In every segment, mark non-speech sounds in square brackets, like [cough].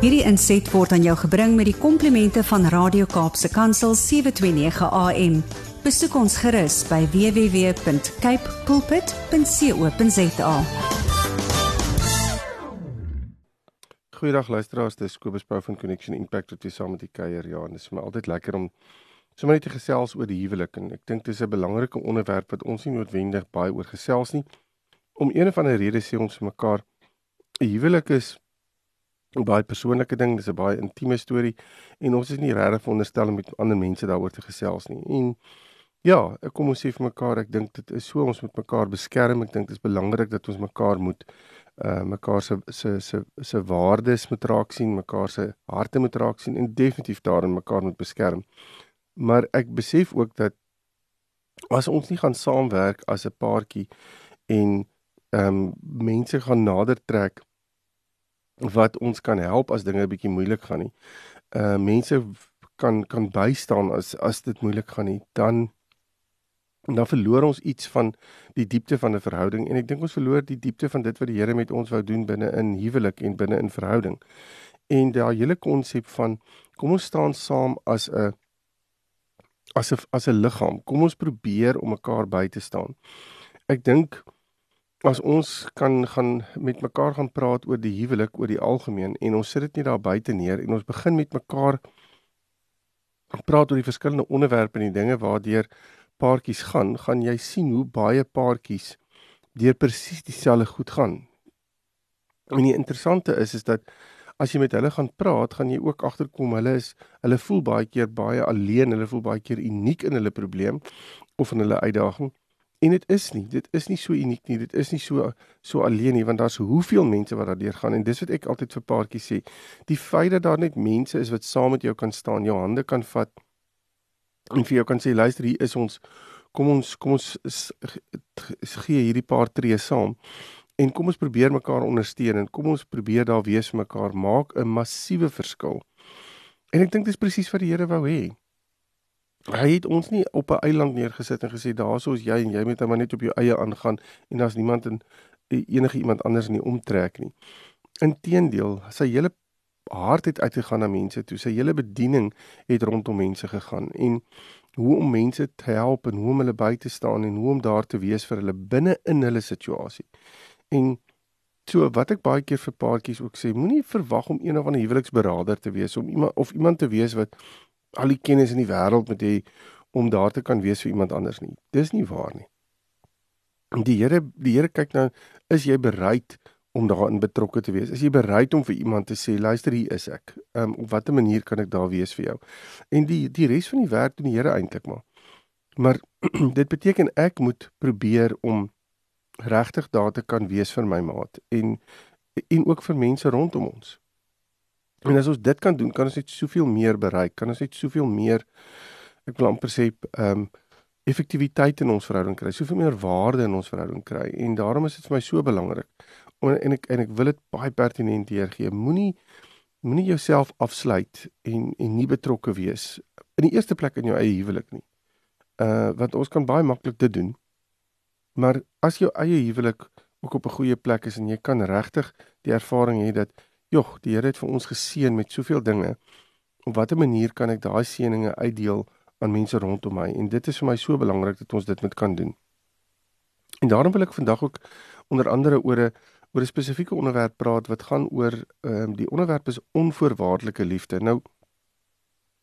Hierdie inset word aan jou gebring met die komplimente van Radio Kaapse Kansel 729 AM. Besoek ons gerus by www.cape pulpit.co.za. Goeiedag luisteraars, dis Kobus Pau van Connection Impact wat weer saam met die kuier. Ja, en dit is my altyd lekker om sommer net te gesels oor die huwelik en ek dink dis 'n belangrike onderwerp wat ons nie noodwendig baie oor gesels nie. Om een of ander rede sê ons mekaar 'n huwelik is baie persoonlike ding, dis 'n baie intieme storie en ons is nie regtig veronderstel om met ander mense daaroor te gesels nie. En ja, ek kom ons sê vir mekaar, ek dink dit is so ons moet mekaar beskerm. Ek dink dit is belangrik dat ons mekaar moet uh mekaar se se se se waardes moet raak sien, mekaar se harte moet raak sien en definitief daarin mekaar moet beskerm. Maar ek besef ook dat as ons nie gaan saamwerk as 'n paartjie en ehm um, mense gaan nader trek wat ons kan help as dinge 'n bietjie moeilik gaan nie. Uh mense kan kan bystaan as as dit moeilik gaan nie, dan dan verloor ons iets van die diepte van 'n verhouding en ek dink ons verloor die diepte van dit wat die Here met ons wou doen binne in huwelik en binne in verhouding. En daai hele konsep van kom ons staan saam as 'n as 'n as 'n liggaam. Kom ons probeer om mekaar by te staan. Ek dink as ons kan gaan met mekaar gaan praat oor die huwelik oor die algemeen en ons sit dit nie daar buite neer en ons begin met mekaar praat oor die verskillende onderwerpe en die dinge waardeur paartjies gaan, gaan jy sien hoe baie paartjies deur presies dieselfde goed gaan. En die interessante is is dat as jy met hulle gaan praat, gaan jy ook agterkom hulle is hulle voel baie keer baie alleen, hulle voel baie keer uniek in hulle probleem of in hulle uitdaging. En dit is nie, dit is nie so uniek nie, dit is nie so so alleen nie want daar's hoeveel mense wat daardeur gaan en dis wat ek altyd vir paartjies sê. Die feit dat daar net mense is wat saam met jou kan staan, jou hande kan vat en vir jou kan sê luister hier is ons kom ons kom ons gee hierdie paar tree saam en kom ons probeer mekaar ondersteun en kom ons probeer daar wees vir mekaar maak 'n massiewe verskil. En ek dink dis presies wat die Here wou hê. Hy het ons nie op 'n eiland neergesit en gesê daarso is jy en jy moet maar net op jou eie aangaan en daar's niemand in enige iemand anders in die omtrek nie. Inteendeel, sy hele hart het uitgegaan na mense toe. Sy hele bediening het rondom mense gegaan en hoe om mense te help en hoe om hulle by te staan en hoe om daar te wees vir hulle binne in hulle situasie. En so wat ek baie keer vir paartjies ook sê, moenie verwag om een of ander huweliksberader te wees om iemand of iemand te wees wat al die kennis in die wêreld moet hê om daar te kan wees vir iemand anders nie. Dis nie waar nie. Die Here die Here kyk nou, is jy bereid om daarin betrokke te wees? Is jy bereid om vir iemand te sê, luister hier is ek. Ehm um, op watter manier kan ek daar wees vir jou? En die die res van die werk doen die Here eintlik maar. Maar [clears throat] dit beteken ek moet probeer om regtig daar te kan wees vir my maat en en ook vir mense rondom ons. En as ons dit kan doen, kan ons net soveel meer bereik. Kan ons net soveel meer ek wil amper sê ehm um, effektiwiteit in ons verhouding kry, soveel meer waarde in ons verhouding kry. En daarom is dit vir my so belangrik. En, en ek en ek wil dit baie pertinent deurgee. Moenie moenie jouself afsluit en en nie betrokke wees in die eerste plek in jou eie huwelik nie. Uh want ons kan baie maklik dit doen. Maar as jou eie huwelik ook op 'n goeie plek is en jy kan regtig die ervaring hê dat Jogg, die Here het vir ons geseën met soveel dinge. Op watter manier kan ek daai seëninge uitdeel aan mense rondom my? En dit is vir my so belangrik dat ons dit moet kan doen. En daarom wil ek vandag ook onder andere oor 'n oor 'n spesifieke onderwerp praat wat gaan oor ehm um, die onderwerp is onvoorwaardelike liefde. Nou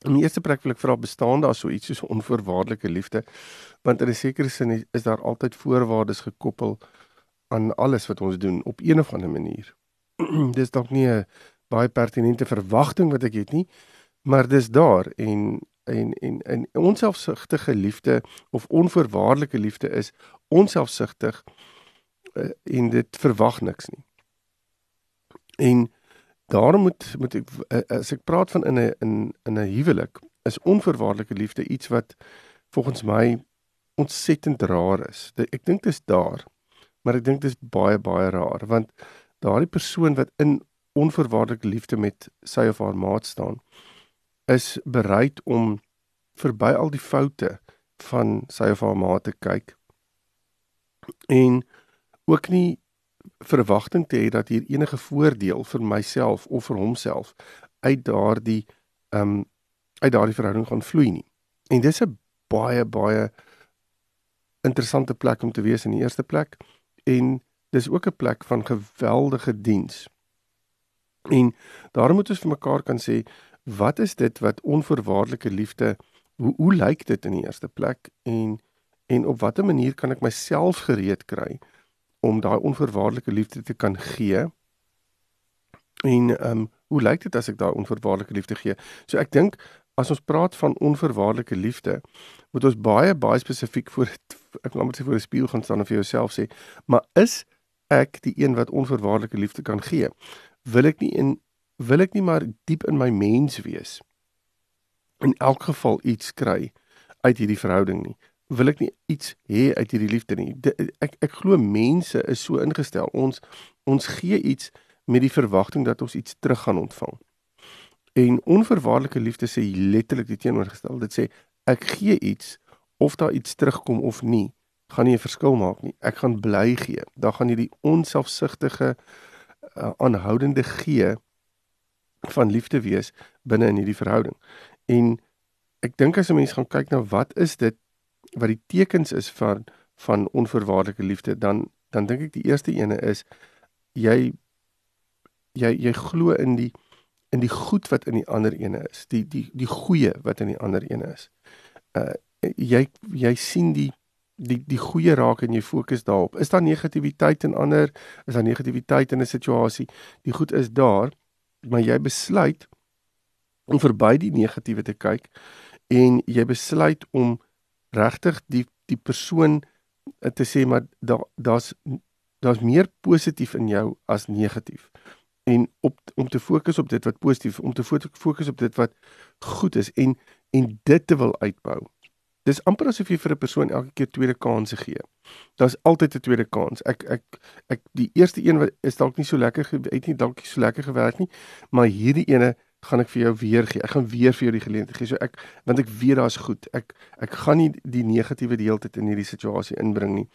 in die eerste plek wil ek vra bestaan daar so iets soos onvoorwaardelike liefde? Want in 'n sekere sin is daar altyd voorwaardes gekoppel aan alles wat ons doen op een of ander manier. [clears throat] dis dalk nie 'n baie pertinente verwagting wat ek het nie, maar dis daar en en en en onselfsugtige liefde of onvoorwaardelike liefde is onselfsugtig uh, en dit verwag niks nie. En daarom moet moet ek uh, as ek praat van in 'n in in 'n huwelik is onvoorwaardelike liefde iets wat volgens my ontsettend raar is. Ek dink dit is daar, maar ek dink dit is baie baie raar want daardie persoon wat in onvoorwaardelike liefde met sy of haar maat staan is bereid om verby al die foute van sy of haar maat te kyk en ook nie verwagting te hê dat hier enige voordeel vir myself of vir homself uit daardie ehm um, uit daardie verhouding gaan vloei nie. En dis 'n baie baie interessante plek om te wees in die eerste plek en dis ook 'n plek van geweldige diens. En daarom moet ons vir mekaar kan sê wat is dit wat onvoorwaardelike liefde hoe hoe lyk dit in die eerste plek en en op watter manier kan ek myself gereed kry om daai onvoorwaardelike liefde te kan gee? En ehm um, hoe lyk dit as ek daai onvoorwaardelike liefde gee? So ek dink as ons praat van onvoorwaardelike liefde, moet ons baie baie spesifiek voor ek wil net sê voor 'n spieël gaan staan en vir jouself sê, maar is ek die een wat onvoorwaardelike liefde kan gee? Wil ek nie in wil ek nie maar diep in my mens wees? In elk geval iets kry uit hierdie verhouding nie. Wil ek nie iets hê uit hierdie liefde nie. De, ek ek glo mense is so ingestel. Ons ons gee iets met die verwagting dat ons iets terug gaan ontvang. En onverwaarlike liefde sê letterlik die teenoorgestelde. Dit sê ek gee iets of daar iets terugkom of nie, gaan nie 'n verskil maak nie. Ek gaan bly gee. Daar gaan hierdie onselfsugtige uh, aanhoudende gee van liefde wees binne in hierdie verhouding. En ek dink as 'n mens gaan kyk na wat is dit wat die tekens is van van onverwaarlike liefde, dan dan dink ek die eerste ene is jy jy jy glo in die in die goed wat in die ander ene is, die die die goeie wat in die ander ene is. Uh jy jy sien die die die goeie raak en jy fokus daarop. Is daar negativiteit in ander? Is daar negativiteit in 'n situasie? Die goed is daar, maar jy besluit om verby die negatiewe te kyk en jy besluit om regtig die die persoon uh, te sê maar daar daar's daar's meer positief in jou as negatief en op om te fokus op dit wat positief, om te fokus op dit wat goed is en en dit te wil uitbou. Dis amper asof jy vir 'n persoon elke keer tweede kansse gee. Daar's altyd 'n tweede kans. Ek ek ek die eerste een wat is dalk nie so lekker het nie dalk nie so lekker gewerk nie, maar hierdie ene gaan ek vir jou weer gee. Ek gaan weer vir jou die geleentheid gee. So ek want ek weet daar's goed. Ek ek gaan nie die negatiewe deeltyd in hierdie situasie inbring nie.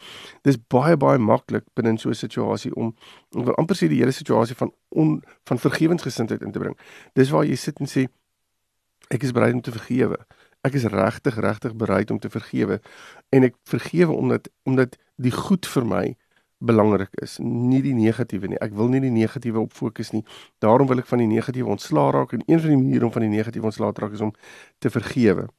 Dis baie baie maklik binne so 'n situasie om ek wil amper sê die hele situasie van on, van vergewensgesindheid in te bring. Dis waar jy sit en sê ek is bereid om te vergewe. Ek is regtig regtig bereid om te vergewe en ek vergewe omdat omdat die goed vir my belangrik is, nie die negatiewe nie. Ek wil nie die negatiewe op fokus nie. Daarom wil ek van die negatiewe ontslaa raak en een van die maniere om van die negatiewe ontslaa te raak is om te vergewe.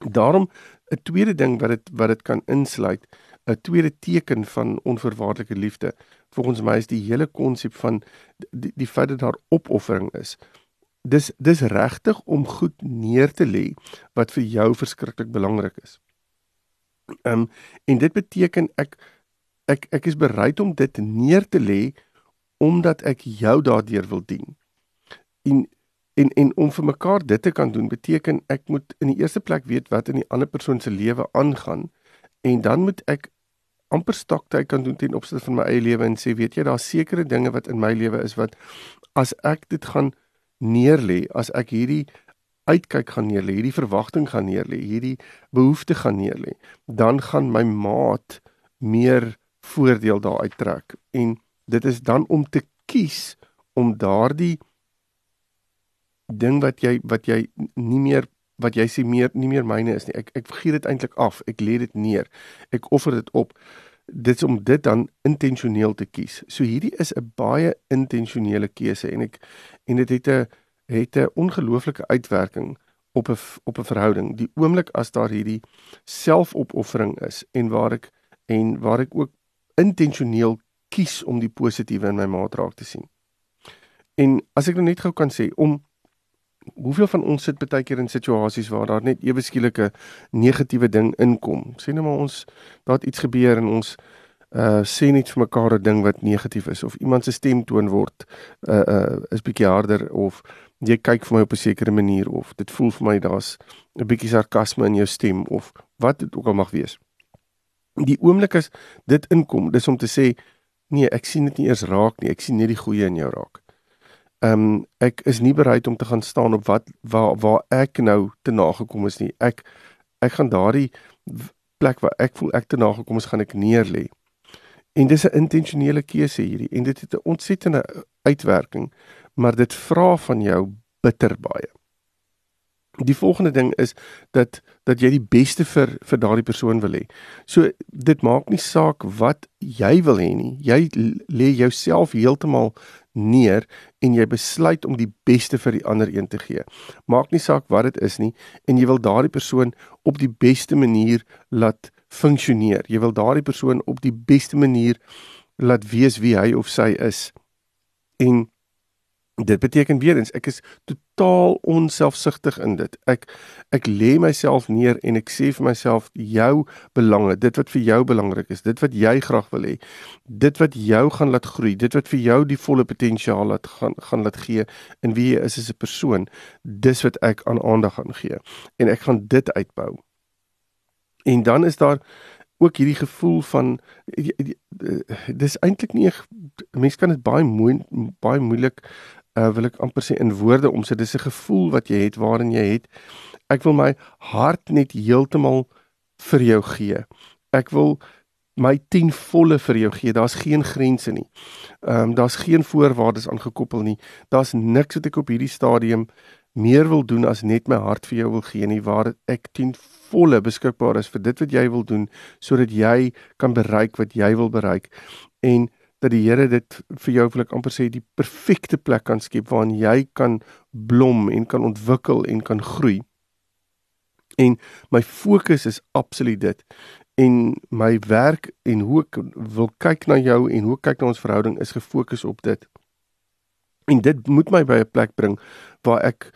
Daarom 'n tweede ding wat dit wat dit kan insluit, 'n tweede teken van onverwaarlike liefde, volgens my is die hele konsep van die, die feit dat daar opoffering is. Dis dis regtig om goed neer te lê wat vir jou verskriklik belangrik is. Ehm um, en dit beteken ek ek ek is bereid om dit neer te lê omdat ek jou daardeur wil dien. En en en om vir mekaar dit te kan doen beteken ek moet in die eerste plek weet wat in die ander persoon se lewe aangaan en dan moet ek amper stoktyk kan doen ten opsigte van my eie lewe en sê weet jy daar's sekere dinge wat in my lewe is wat as ek dit gaan neerlê as ek hierdie uitkyk gaan neerlê hierdie verwagting gaan neerlê hierdie behoefte gaan neerlê dan gaan my maat meer voordeel daaruit trek. En dit is dan om te kies om daardie ding wat jy wat jy nie meer wat jy sê meer nie meer myne is nie. Ek ek vergeet dit eintlik af. Ek lê dit neer. Ek offer dit op dit is om dit dan intentioneel te kies so hierdie is 'n baie intentionele keuse en ek en dit het 'n het 'n ongelooflike uitwerking op 'n op 'n verhouding die oomblik as daar hierdie selfopoffering is en waar ek en waar ek ook intentioneel kies om die positiewe in my maat raak te sien. En as ek nou net gou kan sê om hoeveel van ons sit baie keer in situasies waar daar net ewe skielike negatiewe ding inkom. Sê net maar ons daar iets gebeur en ons uh sê net vir mekaar 'n ding wat negatief is of iemand se stemtoon word uh uh is bietjie harder of jy kyk vir my op 'n sekere manier of dit voel vir my daar's 'n bietjie sarkasme in jou stem of wat dit ook al mag wees die oomblik as dit inkom, dis om te sê nee, ek sien dit nie eers raak nie, ek sien net die goeie in jou raak. Ehm um, ek is nie bereid om te gaan staan op wat waar waar ek nou te nagekom is nie. Ek ek gaan daardie plek waar ek voel ek te nagekom is, gaan ek neerlê. En dis 'n intentionele keuse hierdie en dit het 'n ontsettende uitwerking, maar dit vra van jou bitter baie. Die volgende ding is dat dat jy die beste vir vir daardie persoon wil hê. So dit maak nie saak wat jy wil hê nie. Jy lê jouself heeltemal neer en jy besluit om die beste vir die ander een te gee. Maak nie saak wat dit is nie en jy wil daardie persoon op die beste manier laat funksioneer. Jy wil daardie persoon op die beste manier laat wees wie hy of sy is. En dit beteken weer eens ek is totaal onselfsugtig in dit. Ek ek lê myself neer en ek sê vir myself jou belange, dit wat vir jou belangrik is, dit wat jy graag wil hê, dit wat jou gaan laat groei, dit wat vir jou die volle potensiaal laat gaan gaan laat gee in wie jy is as 'n persoon, dis wat ek aan aandag gaan gee en ek gaan dit uitbou. En dan is daar ook hierdie gevoel van dis eintlik nie 'n mens kan dit baie mooi baie moeilik uh, wil ek amper sê in woorde omsit. Dis 'n gevoel wat jy het waarin jy het ek wil my hart net heeltemal vir jou gee. Ek wil my 10 volle vir jou gee. Daar's geen grense nie. Ehm um, daar's geen voorwaardes aangekoppel nie. Daar's niks wat ek op hierdie stadium meer wil doen as net my hart vir jou wil gee nie waar ek 10 volle beskikbaar is vir dit wat jy wil doen sodat jy kan bereik wat jy wil bereik en dat die Here dit vir jou wil ek amper sê die perfekte plek kan skep waarin jy kan blom en kan ontwikkel en kan groei. En my fokus is absoluut dit. En my werk en hoe ek wil kyk na jou en hoe kyk na ons verhouding is gefokus op dit. En dit moet my by 'n plek bring waar ek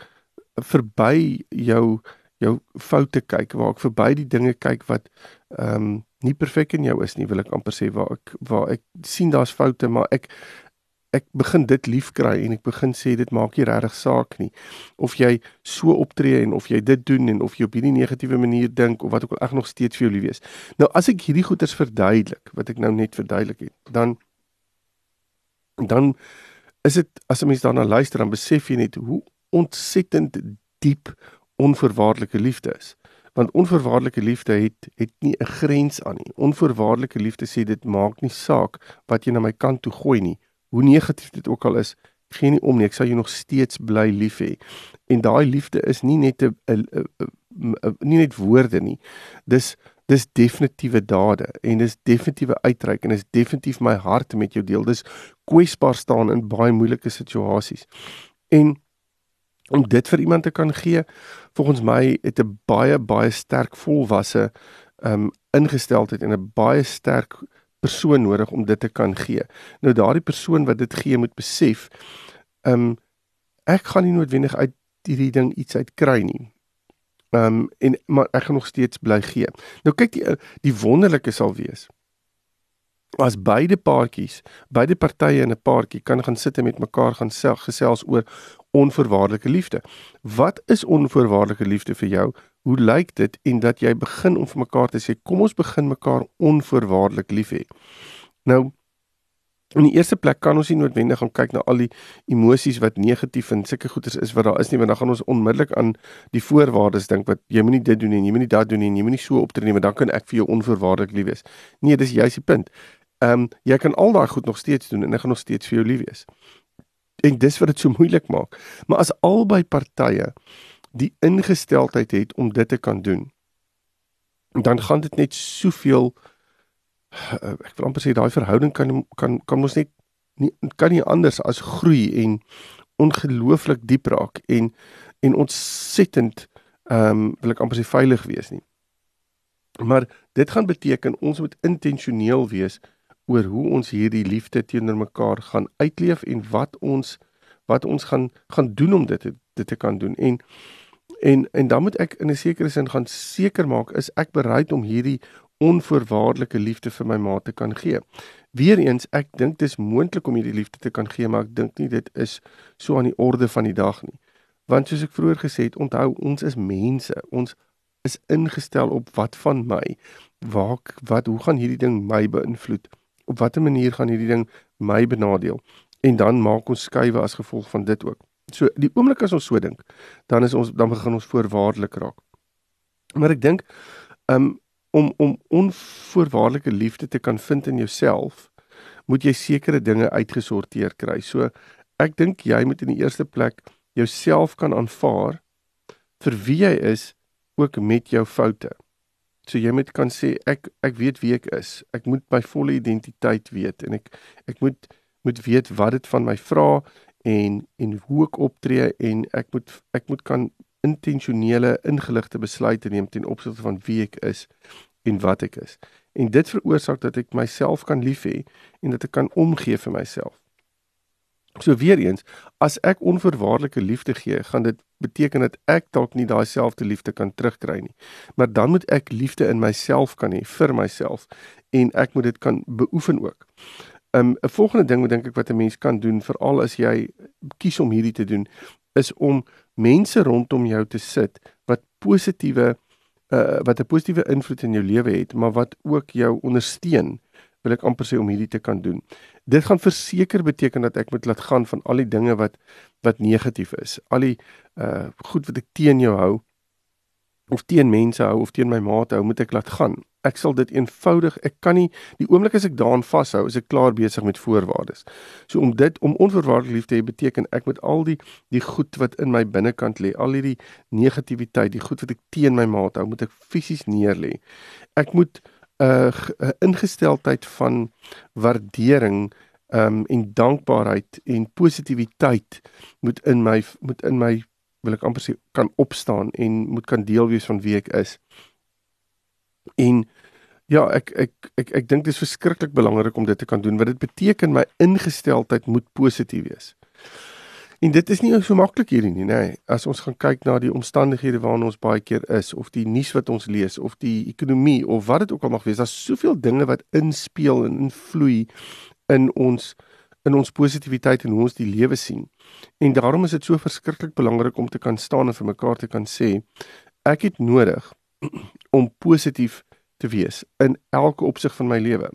verby jou jou foute kyk, waar ek verby die dinge kyk wat ehm um, nie perfek in jou is nie wil ek amper sê waar ek waar ek sien daar's foute maar ek ek begin dit lief kry en ek begin sê dit maak nie regtig saak nie. Of jy so optree en of jy dit doen en of jy op hierdie negatiewe manier dink of wat ook al ek nog steeds vir jou lief wees nou as ek hierdie goeters verduidelik wat ek nou net verduidelik het dan dan is dit as 'n mens daarna luister dan besef jy net hoe ontsettend diep onvoorwaardelike liefde is want onvoorwaardelike liefde het het nie 'n grens aan nie. Onvoorwaardelike liefde sê dit maak nie saak wat jy na my kant toe gooi nie. Hoe negatief dit ook al is, gee nie om nie. Ek sal jou nog steeds bly lief hê. En daai liefde is nie net 'n nie net woorde nie. Dis dis definitiewe dade en dis definitiewe uitreik en is definitief my hart met jou deel. Dis kwesbaar staan in baie moeilike situasies. En om dit vir iemand te kan gee volgens my het 'n baie baie sterk volwasse um ingesteldheid en 'n baie sterk persoon nodig om dit te kan gee. Nou daardie persoon wat dit gee moet besef um ek gaan nie noodwendig uit hierdie ding iets uit kry nie. Um en maar ek gaan nog steeds bly gee. Nou kyk die die wonderlike sal wees as beide paartjies, beide partye in 'n paartjie kan gaan sit en met mekaar gaan self gesels oor onvoorwaardelike liefde. Wat is onvoorwaardelike liefde vir jou? Hoe lyk dit en dat jy begin om vir mekaar te sê kom ons begin mekaar onvoorwaardelik lief hê. Nou in die eerste plek kan ons nie noodwendig gaan kyk na al die emosies wat negatief en sulke goeters is wat daar is nie want dan gaan ons onmiddellik aan die voorwaardes dink wat jy moenie dit doen nie en jy moenie dat doen nie en jy moenie so optree nie want dan kan ek vir jou onvoorwaardelik lief wees. Nee, dis juist die punt. Ehm um, jy kan al daai goed nog steeds doen en ek gaan nog steeds vir jou lief wees. En dis wat dit so moeilik maak. Maar as albei partye die ingesteldheid het om dit te kan doen, dan gaan dit net soveel uh, ek wil amper sê daai verhouding kan kan kan ons net nie kan nie anders as groei en ongelooflik diep raak en en ontsettend ehm um, wil ek amper sê veilig wees nie. Maar dit gaan beteken ons moet intentioneel wees oor hoe ons hierdie liefde teenoor mekaar gaan uitleef en wat ons wat ons gaan gaan doen om dit te, dit te kan doen en en en dan moet ek in 'n sekere sin gaan seker maak is ek bereid om hierdie onvoorwaardelike liefde vir my ma te kan gee. Weereens ek dink dis moontlik om hierdie liefde te kan gee, maar ek dink nie dit is so aan die orde van die dag nie. Want soos ek vroeër gesê het, onthou ons is mense. Ons is ingestel op wat van my? Waar wat hoe gaan hierdie ding my beïnvloed? Op watter manier gaan hierdie ding my benadeel en dan maak ons skuwe as gevolg van dit ook. So die oomblik as ons so dink, dan is ons dan begin ons voorwaardelik raak. Maar ek dink um, om om onvoorwaardelike liefde te kan vind in jouself, moet jy sekere dinge uitgesorteer kry. So ek dink jy moet in die eerste plek jouself kan aanvaar vir wie jy is ook met jou foute. So jy moet kan sê ek ek weet wie ek is. Ek moet my volle identiteit weet en ek ek moet moet weet wat dit van my vra en en hoe ek optree en ek moet ek moet kan intentionele ingeligte besluite neem ten opsigte van wie ek is en wat ek is. En dit veroorsaak dat ek myself kan lief hê en dat ek kan omgee vir myself. So weer eens, as ek onvoorwaardelike liefde gee, gaan dit beteken dat ek dalk nie daai selfde liefde kan terugkry nie. Maar dan moet ek liefde in myself kan hê vir myself en ek moet dit kan beoefen ook. 'n um, volgende ding wat dink ek wat 'n mens kan doen veral as jy kies om hierdie te doen is om mense rondom jou te sit wat positiewe uh, wat 'n positiewe invloed in jou lewe het, maar wat ook jou ondersteun wil ek amper sê om hierdie te kan doen. Dit gaan verseker beteken dat ek moet laat gaan van al die dinge wat wat negatief is. Al die uh goed wat ek teen jou hou of teen mense hou of teen my maat hou, moet ek laat gaan. Ek sal dit eenvoudig, ek kan nie die oomblik as ek daaraan vashou, is ek klaar besig met voorwaardes. So om dit om onvoorwaardelik lief te hê beteken ek moet al die die goed wat in my binnekant lê, al hierdie negativiteit, die goed wat ek teen my maat hou, moet ek fisies neerlê. Ek moet uh, ingesteldheid van waardering um en dankbaarheid en positiwiteit moet in my moet in my wil ek amper sê kan opstaan en moet kan deel wees van wie ek is. En ja, ek ek ek ek dink dit is verskriklik belangrik om dit te kan doen want dit beteken my ingesteldheid moet positief wees. En dit is nie so maklik hierdie nie, nê. Nee. As ons gaan kyk na die omstandighede waarin ons baie keer is of die nuus wat ons lees of die ekonomie of wat dit ook al mag wees, daar's soveel dinge wat inspel en invloei in ons in ons positiwiteit en hoe ons die lewe sien. En daarom is dit so verskriklik belangrik om te kan staan en vir mekaar te kan sê ek het nodig [clears throat] om positief te wees in elke opsig van my lewe.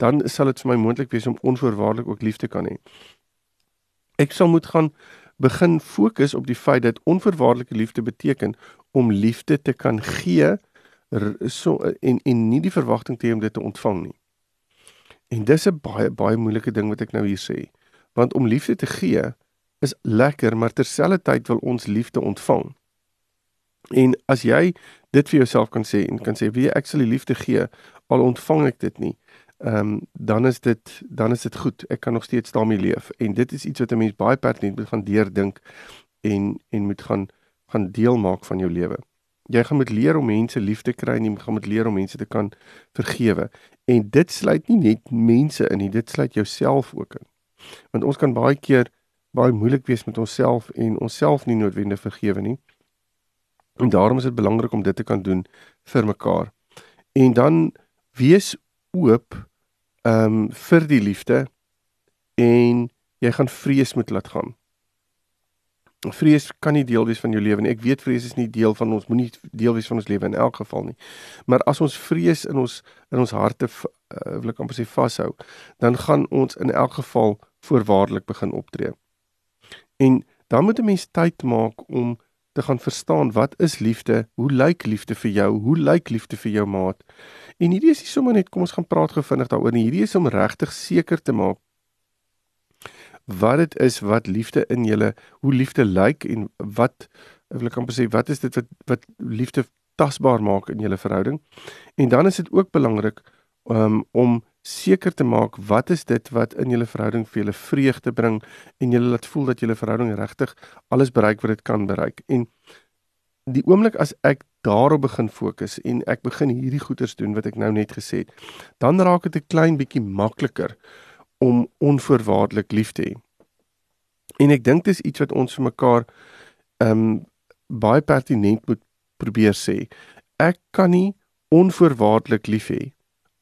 Dan sal dit vir my moontlik wees om onvoorwaardelik ook lief te kan hê. Ek sal moet gaan begin fokus op die feit dat onvoorwaardelike liefde beteken om liefde te kan gee so en en nie die verwagting te hê om dit te ontvang nie. En dis 'n baie baie moeilike ding wat ek nou hier sê. Want om liefde te gee is lekker, maar terselfdertyd wil ons liefde ontvang. En as jy dit vir jouself kan sê en kan sê wie ek sal die liefde gee al ontvang ek dit nie, ehm um, dan is dit dan is dit goed. Ek kan nog steeds daarmee leef en dit is iets wat 'n mens baie pertinent moet gaan deurdink en en moet gaan gaan deel maak van jou lewe. Jy gaan moet leer om mense lief te kry en jy gaan moet leer om mense te kan vergewe. En dit sluit nie net mense in nie, dit sluit jouself ook in. Want ons kan baie keer baie moeilik wees met onsself en onsself nie noodwendig vergewe nie. En daarom is dit belangrik om dit te kan doen vir mekaar. En dan wees oop ehm um, vir die liefde en jy gaan vrees moet laat gaan. Vrees kan nie deel wees van jou lewe nie. Ek weet vrees is nie deel van ons moenie deel wees van ons lewe in elk geval nie. Maar as ons vrees in ons in ons harte uh, wil ek amper sê vashou, dan gaan ons in elk geval voorwaardelik begin optree. En dan moet 'n mens tyd maak om te gaan verstaan wat is liefde? Hoe lyk liefde vir jou? Hoe lyk liefde vir jou maat? En hierdie is nie sommer net kom ons gaan praat gevindig daaroor nie. Hierdie is om regtig seker te maak wat dit is wat liefde in julle, hoe liefde lyk en wat wil ek amper sê wat is dit wat wat liefde tasbaar maak in julle verhouding? En dan is dit ook belangrik um, om seker te maak wat is dit wat in julle verhouding vir julle vreugde bring en julle laat voel dat julle verhouding regtig alles bereik wat dit kan bereik. En die oomblik as ek daarop begin fokus en ek begin hierdie goeders doen wat ek nou net gesê het, dan raak dit 'n klein bietjie makliker om onvoorwaardelik lief te hê. En ek dink dis iets wat ons vir mekaar ehm um, baie pertinent moet probeer sê. Ek kan nie onvoorwaardelik lief hê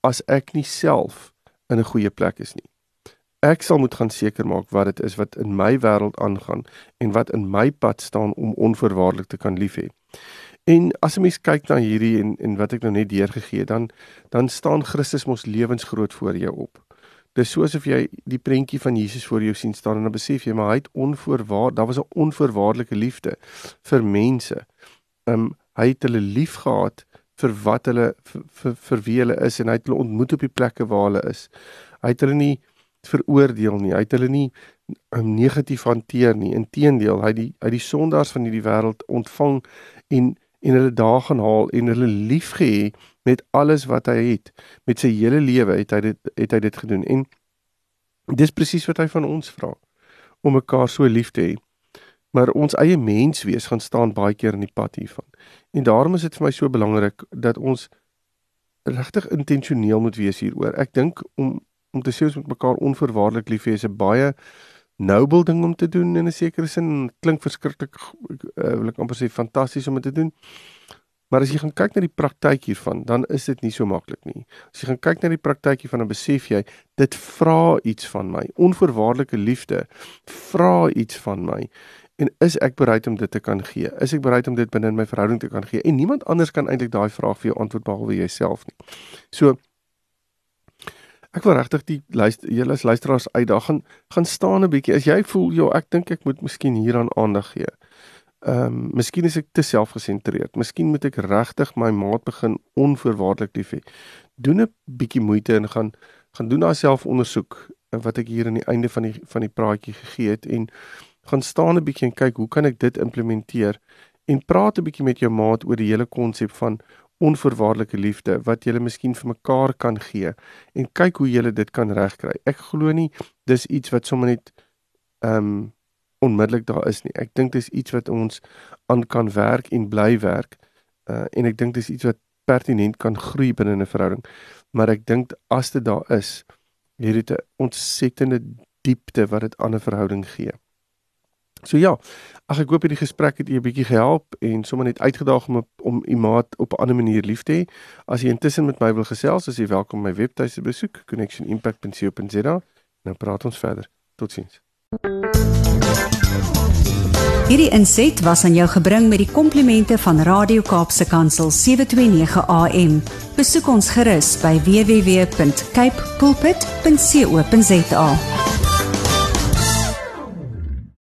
as ek nie self in 'n goeie plek is nie. Ek sal moet gaan seker maak wat dit is wat in my wêreld aangaan en wat in my pad staan om onvoorwaardelik te kan lief hê. En as 'n mens kyk na hierdie en en wat ek nou net deurgegee dan dan staan Christus mos lewensgroot voor jou op. Dis soos of jy die prentjie van Jesus voor jou sien staan en dan besef jy maar hy het onvoorwaardelik, daar was 'n onvoorwaardelike liefde vir mense. Um hy het hulle liefgehad vir wat hulle vir, vir, vir wie hulle is en hy het hulle ontmoet op die plekke waar hulle is. Hy het hulle nie veroordeel nie. Hy het hulle nie um, negatief hanteer nie. Inteendeel, hy die hy die sondaars van hierdie wêreld ontvang en en hulle daar gaan haal en hulle liefgehê met alles wat hy het. Met sy hele lewe het hy dit het hy dit gedoen. En dis presies wat hy van ons vra om mekaar so lief te hê. Maar ons eie menswees gaan staan baie keer in die pad hiervan. En daarom is dit vir my so belangrik dat ons regtig intentioneel moet wees hieroor. Ek dink om om te sê ons moet mekaar onverwaarlik lief hê is 'n baie noble ding om te doen in 'n sekere sin. Klink verskriklik uh, wil ek amper sê fantasties om te doen. Maar as jy gaan kyk na die praktyk hiervan, dan is dit nie so maklik nie. As jy gaan kyk na die praktyk hiervan, dan besef jy dit vra iets van my. Onverwaarlike liefde vra iets van my. En is ek bereid om dit te kan gee? Is ek bereid om dit binne in my verhouding te kan gee? En niemand anders kan eintlik daai vraag vir jou antwoord behalwe jouself nie. So Ek wil regtig die luister julle as luisteraars uitdaag gaan gaan staan 'n bietjie. As jy voel, ja, ek dink ek moet miskien hieraan aandag gee. Ehm, um, miskien is ek te selfgesentreerd. Miskien moet ek regtig my maat begin onvoorwaardelik lief hê. Doen 'n bietjie moeite en gaan gaan doen daai selfondersoek wat ek hier aan die einde van die van die praatjie gegee het en gaan staan 'n bietjie en kyk hoe kan ek dit implementeer en praat 'n bietjie met jou maat oor die hele konsep van onvoorwaardelike liefde wat jy miskien vir mekaar kan gee en kyk hoe jy dit kan regkry. Ek glo nie dis iets wat sommer net ehm um, onmiddellik daar is nie. Ek dink dis iets wat ons aan kan werk en bly werk. Uh en ek dink dis iets wat pertinent kan groei binne 'n verhouding. Maar ek dink as dit daar is, het dit 'n ontsettende diepte wat dit aan 'n verhouding gee. So ja, ag ek hoop hierdie gesprek het u 'n bietjie gehelp en sommer net uitgedaag om om u maat op 'n ander manier lief te hê. As jy intussen met my wil gesels, is jy welkom om my webtuiste besoek connectionimpact.co.za. Nou praat ons verder. Totsiens. Hierdie inset was aan jou gebring met die komplimente van Radio Kaapse Kansel 729 AM. Besoek ons gerus by www.cape pulpit.co.za.